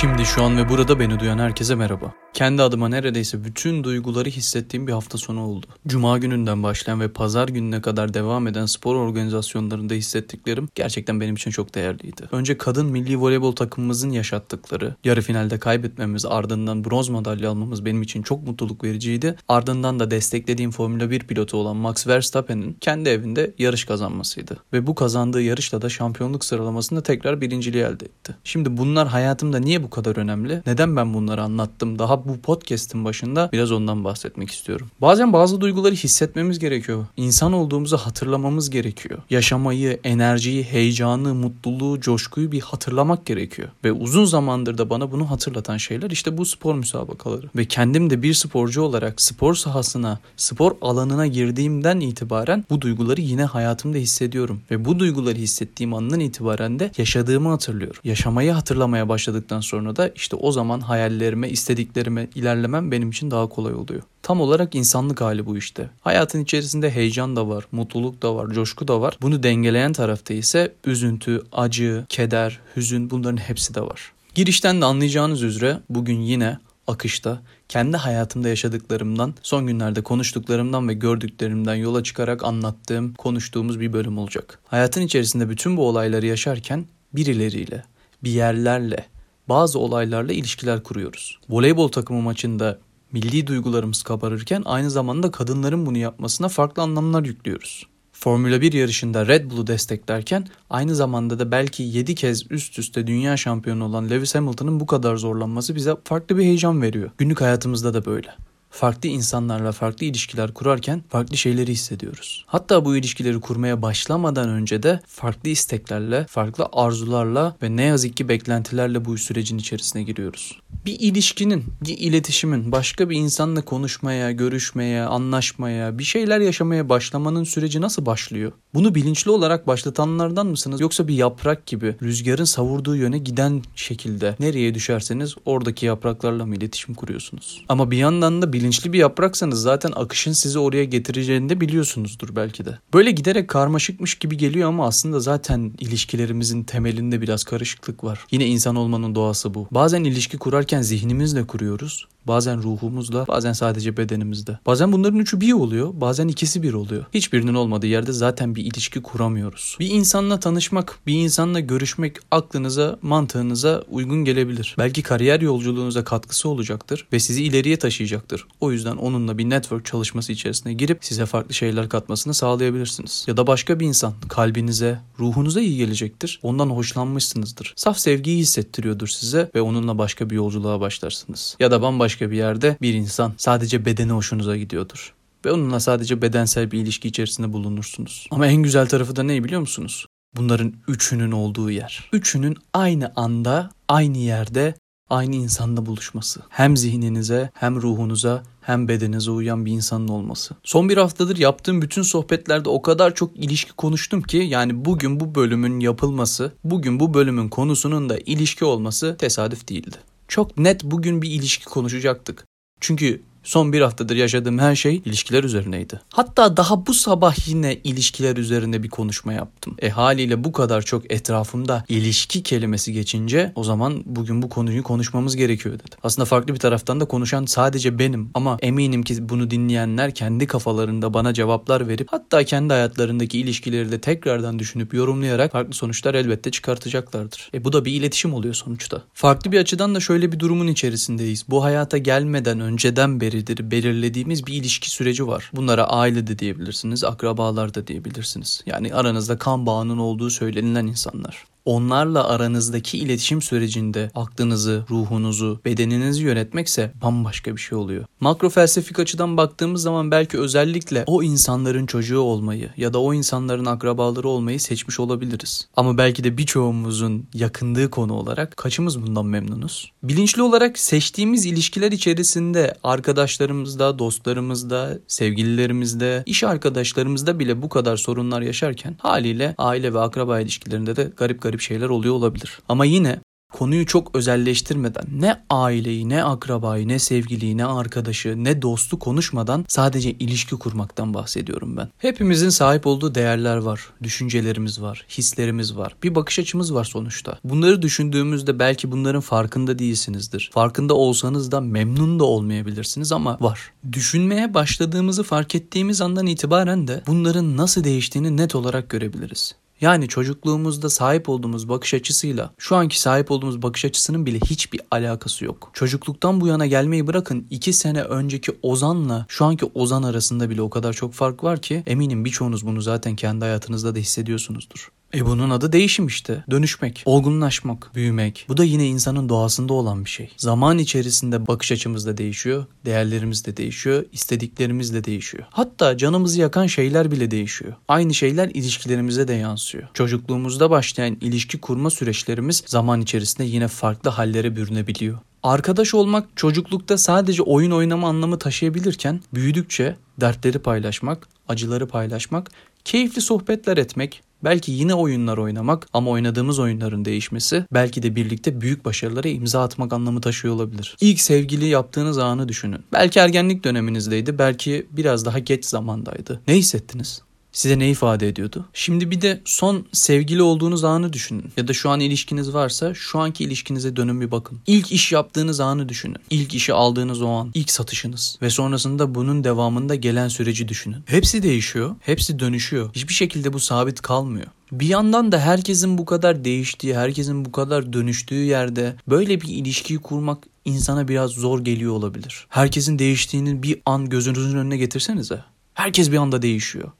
Şimdi şu an ve burada beni duyan herkese merhaba. Kendi adıma neredeyse bütün duyguları hissettiğim bir hafta sonu oldu. Cuma gününden başlayan ve pazar gününe kadar devam eden spor organizasyonlarında hissettiklerim gerçekten benim için çok değerliydi. Önce kadın milli voleybol takımımızın yaşattıkları, yarı finalde kaybetmemiz ardından bronz madalya almamız benim için çok mutluluk vericiydi. Ardından da desteklediğim Formula 1 pilotu olan Max Verstappen'in kendi evinde yarış kazanmasıydı. Ve bu kazandığı yarışla da şampiyonluk sıralamasında tekrar birinciliği elde etti. Şimdi bunlar hayatımda niye bu kadar önemli? Neden ben bunları anlattım? Daha bu podcast'in başında biraz ondan bahsetmek istiyorum. Bazen bazı duyguları hissetmemiz gerekiyor. İnsan olduğumuzu hatırlamamız gerekiyor. Yaşamayı, enerjiyi, heyecanı, mutluluğu, coşkuyu bir hatırlamak gerekiyor. Ve uzun zamandır da bana bunu hatırlatan şeyler işte bu spor müsabakaları. Ve kendim de bir sporcu olarak spor sahasına, spor alanına girdiğimden itibaren bu duyguları yine hayatımda hissediyorum. Ve bu duyguları hissettiğim andan itibaren de yaşadığımı hatırlıyorum. Yaşamayı hatırlamaya başladıktan sonra da işte o zaman hayallerime, istediklerime ilerlemem benim için daha kolay oluyor. Tam olarak insanlık hali bu işte. Hayatın içerisinde heyecan da var, mutluluk da var, coşku da var. Bunu dengeleyen tarafta ise üzüntü, acı, keder, hüzün bunların hepsi de var. Girişten de anlayacağınız üzere bugün yine akışta kendi hayatımda yaşadıklarımdan, son günlerde konuştuklarımdan ve gördüklerimden yola çıkarak anlattığım, konuştuğumuz bir bölüm olacak. Hayatın içerisinde bütün bu olayları yaşarken birileriyle, bir yerlerle, bazı olaylarla ilişkiler kuruyoruz. Voleybol takımı maçında milli duygularımız kabarırken aynı zamanda kadınların bunu yapmasına farklı anlamlar yüklüyoruz. Formula 1 yarışında Red Bull'u desteklerken aynı zamanda da belki 7 kez üst üste dünya şampiyonu olan Lewis Hamilton'ın bu kadar zorlanması bize farklı bir heyecan veriyor. Günlük hayatımızda da böyle farklı insanlarla farklı ilişkiler kurarken farklı şeyleri hissediyoruz. Hatta bu ilişkileri kurmaya başlamadan önce de farklı isteklerle, farklı arzularla ve ne yazık ki beklentilerle bu sürecin içerisine giriyoruz. Bir ilişkinin, bir iletişimin başka bir insanla konuşmaya, görüşmeye, anlaşmaya, bir şeyler yaşamaya başlamanın süreci nasıl başlıyor? Bunu bilinçli olarak başlatanlardan mısınız yoksa bir yaprak gibi rüzgarın savurduğu yöne giden şekilde nereye düşerseniz oradaki yapraklarla mı iletişim kuruyorsunuz? Ama bir yandan da bilinçli bir yapraksanız zaten akışın sizi oraya getireceğini de biliyorsunuzdur belki de. Böyle giderek karmaşıkmış gibi geliyor ama aslında zaten ilişkilerimizin temelinde biraz karışıklık var. Yine insan olmanın doğası bu. Bazen ilişki kurarken zihnimizle kuruyoruz. Bazen ruhumuzla, bazen sadece bedenimizde. Bazen bunların üçü bir oluyor, bazen ikisi bir oluyor. Hiçbirinin olmadığı yerde zaten bir ilişki kuramıyoruz. Bir insanla tanışmak, bir insanla görüşmek aklınıza, mantığınıza uygun gelebilir. Belki kariyer yolculuğunuza katkısı olacaktır ve sizi ileriye taşıyacaktır. O yüzden onunla bir network çalışması içerisine girip size farklı şeyler katmasını sağlayabilirsiniz. Ya da başka bir insan kalbinize, ruhunuza iyi gelecektir. Ondan hoşlanmışsınızdır. Saf sevgiyi hissettiriyordur size ve onunla başka bir yolculuğa başlarsınız. Ya da bambaşka bir yerde bir insan sadece bedeni hoşunuza gidiyordur ve onunla sadece bedensel bir ilişki içerisinde bulunursunuz. Ama en güzel tarafı da ne biliyor musunuz? Bunların üçünün olduğu yer. Üçünün aynı anda, aynı yerde, aynı insanda buluşması. Hem zihninize, hem ruhunuza, hem bedeninize uyan bir insanın olması. Son bir haftadır yaptığım bütün sohbetlerde o kadar çok ilişki konuştum ki yani bugün bu bölümün yapılması, bugün bu bölümün konusunun da ilişki olması tesadüf değildi. Çok net bugün bir ilişki konuşacaktık. Çünkü Son bir haftadır yaşadığım her şey ilişkiler üzerineydi. Hatta daha bu sabah yine ilişkiler üzerine bir konuşma yaptım. E haliyle bu kadar çok etrafımda ilişki kelimesi geçince o zaman bugün bu konuyu konuşmamız gerekiyor dedi. Aslında farklı bir taraftan da konuşan sadece benim ama eminim ki bunu dinleyenler kendi kafalarında bana cevaplar verip hatta kendi hayatlarındaki ilişkileri de tekrardan düşünüp yorumlayarak farklı sonuçlar elbette çıkartacaklardır. E bu da bir iletişim oluyor sonuçta. Farklı bir açıdan da şöyle bir durumun içerisindeyiz. Bu hayata gelmeden önceden beri beridir belirlediğimiz bir ilişki süreci var. Bunlara aile de diyebilirsiniz, akrabalar da diyebilirsiniz. Yani aranızda kan bağının olduğu söylenilen insanlar onlarla aranızdaki iletişim sürecinde aklınızı, ruhunuzu, bedeninizi yönetmekse bambaşka bir şey oluyor. Makro felsefik açıdan baktığımız zaman belki özellikle o insanların çocuğu olmayı ya da o insanların akrabaları olmayı seçmiş olabiliriz. Ama belki de birçoğumuzun yakındığı konu olarak kaçımız bundan memnunuz? Bilinçli olarak seçtiğimiz ilişkiler içerisinde arkadaşlarımızda, dostlarımızda, sevgililerimizde, iş arkadaşlarımızda bile bu kadar sorunlar yaşarken haliyle aile ve akraba ilişkilerinde de garip garip garip şeyler oluyor olabilir. Ama yine konuyu çok özelleştirmeden ne aileyi, ne akrabayı, ne sevgiliyi, ne arkadaşı, ne dostu konuşmadan sadece ilişki kurmaktan bahsediyorum ben. Hepimizin sahip olduğu değerler var, düşüncelerimiz var, hislerimiz var, bir bakış açımız var sonuçta. Bunları düşündüğümüzde belki bunların farkında değilsinizdir. Farkında olsanız da memnun da olmayabilirsiniz ama var. Düşünmeye başladığımızı fark ettiğimiz andan itibaren de bunların nasıl değiştiğini net olarak görebiliriz. Yani çocukluğumuzda sahip olduğumuz bakış açısıyla şu anki sahip olduğumuz bakış açısının bile hiçbir alakası yok. Çocukluktan bu yana gelmeyi bırakın 2 sene önceki Ozan'la şu anki Ozan arasında bile o kadar çok fark var ki eminim birçoğunuz bunu zaten kendi hayatınızda da hissediyorsunuzdur. E bunun adı değişim işte. Dönüşmek, olgunlaşmak, büyümek. Bu da yine insanın doğasında olan bir şey. Zaman içerisinde bakış açımız da değişiyor, değerlerimiz de değişiyor, istediklerimiz de değişiyor. Hatta canımızı yakan şeyler bile değişiyor. Aynı şeyler ilişkilerimize de yansıyor. Çocukluğumuzda başlayan ilişki kurma süreçlerimiz zaman içerisinde yine farklı hallere bürünebiliyor. Arkadaş olmak çocuklukta sadece oyun oynama anlamı taşıyabilirken büyüdükçe dertleri paylaşmak, acıları paylaşmak, keyifli sohbetler etmek, Belki yine oyunlar oynamak ama oynadığımız oyunların değişmesi belki de birlikte büyük başarılara imza atmak anlamı taşıyor olabilir. İlk sevgili yaptığınız anı düşünün. Belki ergenlik döneminizdeydi, belki biraz daha geç zamandaydı. Ne hissettiniz? Size ne ifade ediyordu? Şimdi bir de son sevgili olduğunuz anı düşünün. Ya da şu an ilişkiniz varsa şu anki ilişkinize dönün bir bakın. İlk iş yaptığınız anı düşünün. İlk işi aldığınız o an, ilk satışınız ve sonrasında bunun devamında gelen süreci düşünün. Hepsi değişiyor, hepsi dönüşüyor. Hiçbir şekilde bu sabit kalmıyor. Bir yandan da herkesin bu kadar değiştiği, herkesin bu kadar dönüştüğü yerde böyle bir ilişkiyi kurmak insana biraz zor geliyor olabilir. Herkesin değiştiğini bir an gözünüzün önüne getirsenize. Herkes bir anda değişiyor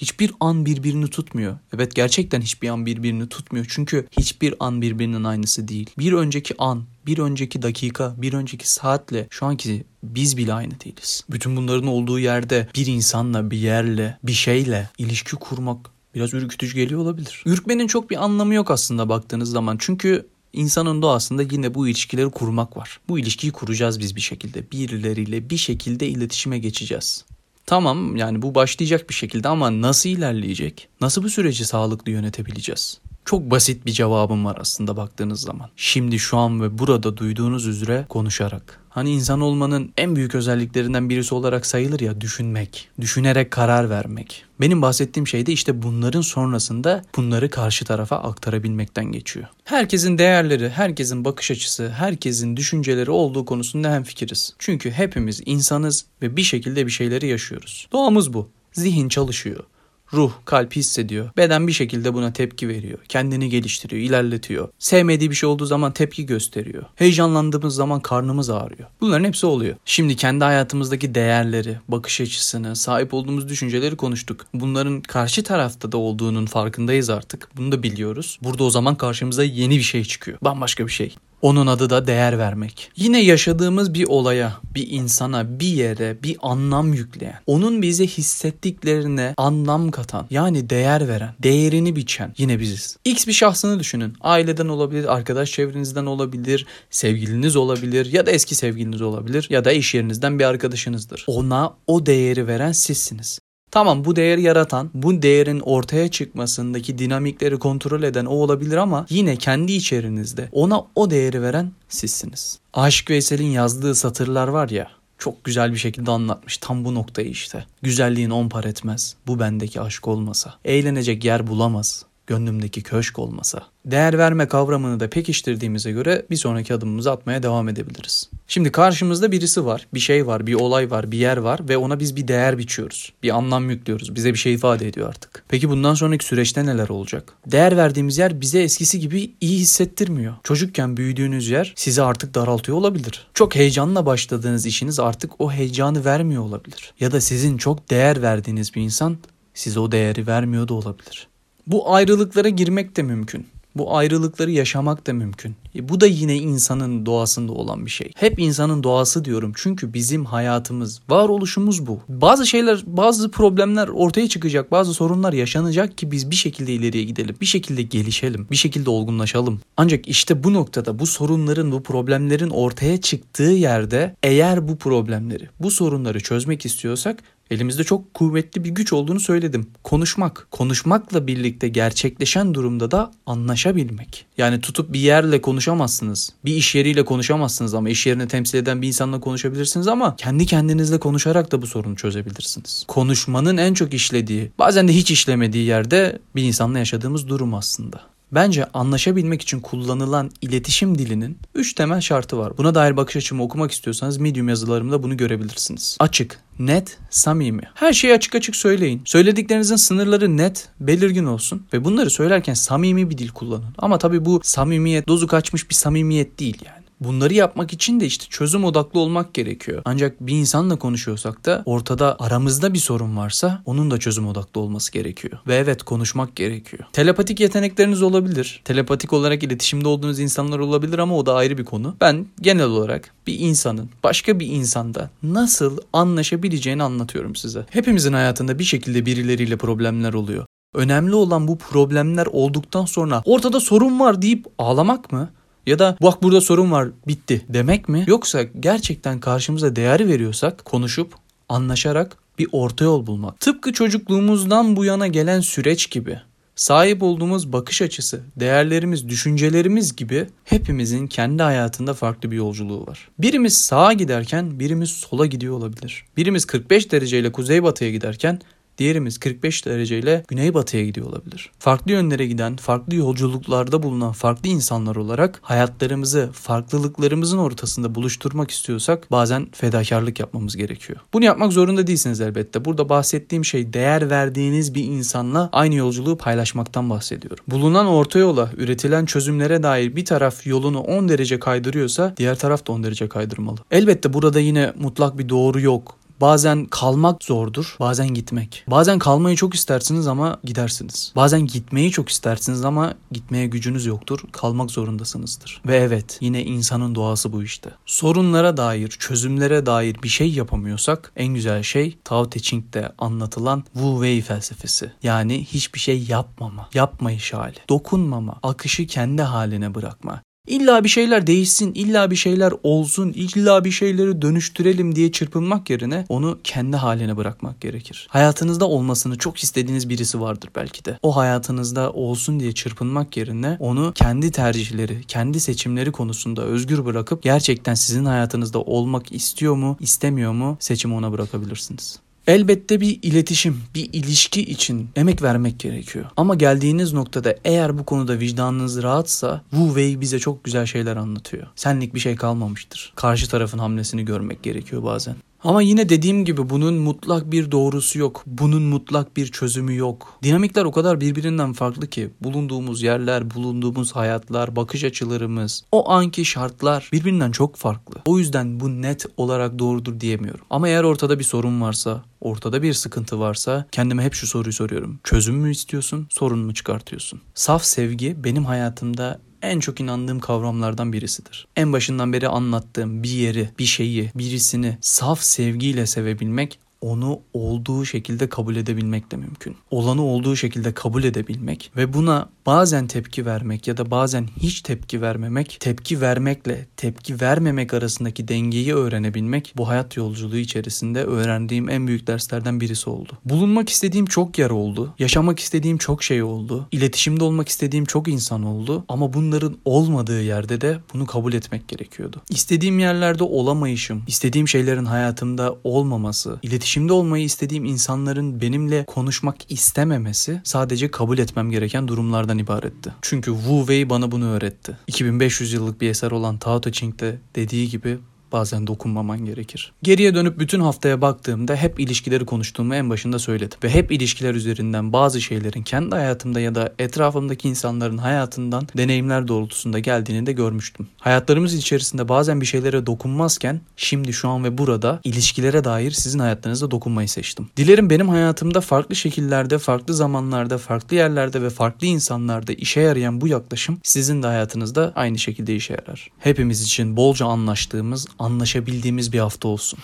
hiçbir an birbirini tutmuyor. Evet gerçekten hiçbir an birbirini tutmuyor. Çünkü hiçbir an birbirinin aynısı değil. Bir önceki an, bir önceki dakika, bir önceki saatle şu anki biz bile aynı değiliz. Bütün bunların olduğu yerde bir insanla, bir yerle, bir şeyle ilişki kurmak biraz ürkütücü geliyor olabilir. Ürkmenin çok bir anlamı yok aslında baktığınız zaman. Çünkü İnsanın doğasında yine bu ilişkileri kurmak var. Bu ilişkiyi kuracağız biz bir şekilde. Birileriyle bir şekilde iletişime geçeceğiz. Tamam yani bu başlayacak bir şekilde ama nasıl ilerleyecek? Nasıl bu süreci sağlıklı yönetebileceğiz? Çok basit bir cevabım var aslında baktığınız zaman. Şimdi şu an ve burada duyduğunuz üzere konuşarak. Hani insan olmanın en büyük özelliklerinden birisi olarak sayılır ya düşünmek, düşünerek karar vermek. Benim bahsettiğim şey de işte bunların sonrasında bunları karşı tarafa aktarabilmekten geçiyor. Herkesin değerleri, herkesin bakış açısı, herkesin düşünceleri olduğu konusunda hemfikiriz. Çünkü hepimiz insanız ve bir şekilde bir şeyleri yaşıyoruz. Doğamız bu. Zihin çalışıyor. Ruh, kalp hissediyor. Beden bir şekilde buna tepki veriyor. Kendini geliştiriyor, ilerletiyor. Sevmediği bir şey olduğu zaman tepki gösteriyor. Heyecanlandığımız zaman karnımız ağrıyor. Bunların hepsi oluyor. Şimdi kendi hayatımızdaki değerleri, bakış açısını, sahip olduğumuz düşünceleri konuştuk. Bunların karşı tarafta da olduğunun farkındayız artık. Bunu da biliyoruz. Burada o zaman karşımıza yeni bir şey çıkıyor. Bambaşka bir şey. Onun adı da değer vermek. Yine yaşadığımız bir olaya, bir insana, bir yere bir anlam yükleyen, onun bize hissettiklerine anlam katan, yani değer veren, değerini biçen yine biziz. X bir şahsını düşünün. Aileden olabilir, arkadaş çevrenizden olabilir, sevgiliniz olabilir ya da eski sevgiliniz olabilir ya da iş yerinizden bir arkadaşınızdır. Ona o değeri veren sizsiniz. Tamam bu değeri yaratan, bu değerin ortaya çıkmasındaki dinamikleri kontrol eden o olabilir ama yine kendi içerinizde ona o değeri veren sizsiniz. Aşık Veysel'in yazdığı satırlar var ya çok güzel bir şekilde anlatmış tam bu noktayı işte. Güzelliğin on par etmez. Bu bendeki aşk olmasa. Eğlenecek yer bulamaz. Gönlümdeki köşk olmasa. Değer verme kavramını da pekiştirdiğimize göre bir sonraki adımımızı atmaya devam edebiliriz. Şimdi karşımızda birisi var, bir şey var, bir olay var, bir yer var ve ona biz bir değer biçiyoruz. Bir anlam yüklüyoruz. Bize bir şey ifade ediyor artık. Peki bundan sonraki süreçte neler olacak? Değer verdiğimiz yer bize eskisi gibi iyi hissettirmiyor. Çocukken büyüdüğünüz yer sizi artık daraltıyor olabilir. Çok heyecanla başladığınız işiniz artık o heyecanı vermiyor olabilir. Ya da sizin çok değer verdiğiniz bir insan size o değeri vermiyor da olabilir. Bu ayrılıklara girmek de mümkün. Bu ayrılıkları yaşamak da mümkün. E bu da yine insanın doğasında olan bir şey. Hep insanın doğası diyorum çünkü bizim hayatımız, varoluşumuz bu. Bazı şeyler, bazı problemler ortaya çıkacak, bazı sorunlar yaşanacak ki biz bir şekilde ileriye gidelim, bir şekilde gelişelim, bir şekilde olgunlaşalım. Ancak işte bu noktada bu sorunların, bu problemlerin ortaya çıktığı yerde eğer bu problemleri, bu sorunları çözmek istiyorsak Elimizde çok kuvvetli bir güç olduğunu söyledim. Konuşmak. Konuşmakla birlikte gerçekleşen durumda da anlaşabilmek. Yani tutup bir yerle konuşamazsınız. Bir iş yeriyle konuşamazsınız ama iş yerini temsil eden bir insanla konuşabilirsiniz ama kendi kendinizle konuşarak da bu sorunu çözebilirsiniz. Konuşmanın en çok işlediği, bazen de hiç işlemediği yerde bir insanla yaşadığımız durum aslında. Bence anlaşabilmek için kullanılan iletişim dilinin 3 temel şartı var. Buna dair bakış açımı okumak istiyorsanız Medium yazılarımda bunu görebilirsiniz. Açık, net, samimi. Her şeyi açık açık söyleyin. Söylediklerinizin sınırları net, belirgin olsun ve bunları söylerken samimi bir dil kullanın. Ama tabii bu samimiyet dozu kaçmış bir samimiyet değil yani. Bunları yapmak için de işte çözüm odaklı olmak gerekiyor. Ancak bir insanla konuşuyorsak da ortada aramızda bir sorun varsa onun da çözüm odaklı olması gerekiyor. Ve evet konuşmak gerekiyor. Telepatik yetenekleriniz olabilir. Telepatik olarak iletişimde olduğunuz insanlar olabilir ama o da ayrı bir konu. Ben genel olarak bir insanın başka bir insanda nasıl anlaşabileceğini anlatıyorum size. Hepimizin hayatında bir şekilde birileriyle problemler oluyor. Önemli olan bu problemler olduktan sonra ortada sorun var deyip ağlamak mı? Ya da bak burada sorun var bitti demek mi? Yoksa gerçekten karşımıza değer veriyorsak konuşup anlaşarak bir orta yol bulmak. Tıpkı çocukluğumuzdan bu yana gelen süreç gibi. Sahip olduğumuz bakış açısı, değerlerimiz, düşüncelerimiz gibi hepimizin kendi hayatında farklı bir yolculuğu var. Birimiz sağa giderken birimiz sola gidiyor olabilir. Birimiz 45 dereceyle kuzeybatıya giderken Diğerimiz 45 dereceyle güneybatıya gidiyor olabilir. Farklı yönlere giden, farklı yolculuklarda bulunan farklı insanlar olarak hayatlarımızı farklılıklarımızın ortasında buluşturmak istiyorsak bazen fedakarlık yapmamız gerekiyor. Bunu yapmak zorunda değilsiniz elbette. Burada bahsettiğim şey değer verdiğiniz bir insanla aynı yolculuğu paylaşmaktan bahsediyorum. Bulunan orta yola, üretilen çözümlere dair bir taraf yolunu 10 derece kaydırıyorsa diğer taraf da 10 derece kaydırmalı. Elbette burada yine mutlak bir doğru yok. Bazen kalmak zordur, bazen gitmek. Bazen kalmayı çok istersiniz ama gidersiniz. Bazen gitmeyi çok istersiniz ama gitmeye gücünüz yoktur, kalmak zorundasınızdır. Ve evet, yine insanın doğası bu işte. Sorunlara dair, çözümlere dair bir şey yapamıyorsak en güzel şey Tao Te Ching'de anlatılan Wu Wei felsefesi. Yani hiçbir şey yapmama, yapmayış hali, dokunmama, akışı kendi haline bırakma. İlla bir şeyler değişsin, illa bir şeyler olsun, illa bir şeyleri dönüştürelim diye çırpınmak yerine onu kendi haline bırakmak gerekir. Hayatınızda olmasını çok istediğiniz birisi vardır belki de. O hayatınızda olsun diye çırpınmak yerine onu kendi tercihleri, kendi seçimleri konusunda özgür bırakıp gerçekten sizin hayatınızda olmak istiyor mu, istemiyor mu seçimi ona bırakabilirsiniz. Elbette bir iletişim, bir ilişki için emek vermek gerekiyor. Ama geldiğiniz noktada eğer bu konuda vicdanınız rahatsa Wu Wei bize çok güzel şeyler anlatıyor. Senlik bir şey kalmamıştır. Karşı tarafın hamlesini görmek gerekiyor bazen. Ama yine dediğim gibi bunun mutlak bir doğrusu yok. Bunun mutlak bir çözümü yok. Dinamikler o kadar birbirinden farklı ki bulunduğumuz yerler, bulunduğumuz hayatlar, bakış açılarımız, o anki şartlar birbirinden çok farklı. O yüzden bu net olarak doğrudur diyemiyorum. Ama eğer ortada bir sorun varsa, ortada bir sıkıntı varsa kendime hep şu soruyu soruyorum. Çözüm mü istiyorsun, sorun mu çıkartıyorsun? Saf sevgi benim hayatımda en çok inandığım kavramlardan birisidir. En başından beri anlattığım bir yeri, bir şeyi, birisini saf sevgiyle sevebilmek onu olduğu şekilde kabul edebilmek de mümkün. Olanı olduğu şekilde kabul edebilmek ve buna bazen tepki vermek ya da bazen hiç tepki vermemek, tepki vermekle tepki vermemek arasındaki dengeyi öğrenebilmek bu hayat yolculuğu içerisinde öğrendiğim en büyük derslerden birisi oldu. Bulunmak istediğim çok yer oldu. Yaşamak istediğim çok şey oldu. İletişimde olmak istediğim çok insan oldu. Ama bunların olmadığı yerde de bunu kabul etmek gerekiyordu. İstediğim yerlerde olamayışım, istediğim şeylerin hayatımda olmaması, iletişimde olmayı istediğim insanların benimle konuşmak istememesi sadece kabul etmem gereken durumlardan ibaretti. Çünkü Wu Wei bana bunu öğretti. 2500 yıllık bir eser olan Tao Te Ching'de dediği gibi bazen dokunmaman gerekir. Geriye dönüp bütün haftaya baktığımda hep ilişkileri konuştuğumu en başında söyledim. Ve hep ilişkiler üzerinden bazı şeylerin kendi hayatımda ya da etrafımdaki insanların hayatından deneyimler doğrultusunda geldiğini de görmüştüm. Hayatlarımız içerisinde bazen bir şeylere dokunmazken şimdi şu an ve burada ilişkilere dair sizin hayatlarınızda dokunmayı seçtim. Dilerim benim hayatımda farklı şekillerde, farklı zamanlarda, farklı yerlerde ve farklı insanlarda işe yarayan bu yaklaşım sizin de hayatınızda aynı şekilde işe yarar. Hepimiz için bolca anlaştığımız, anlaşabildiğimiz bir hafta olsun.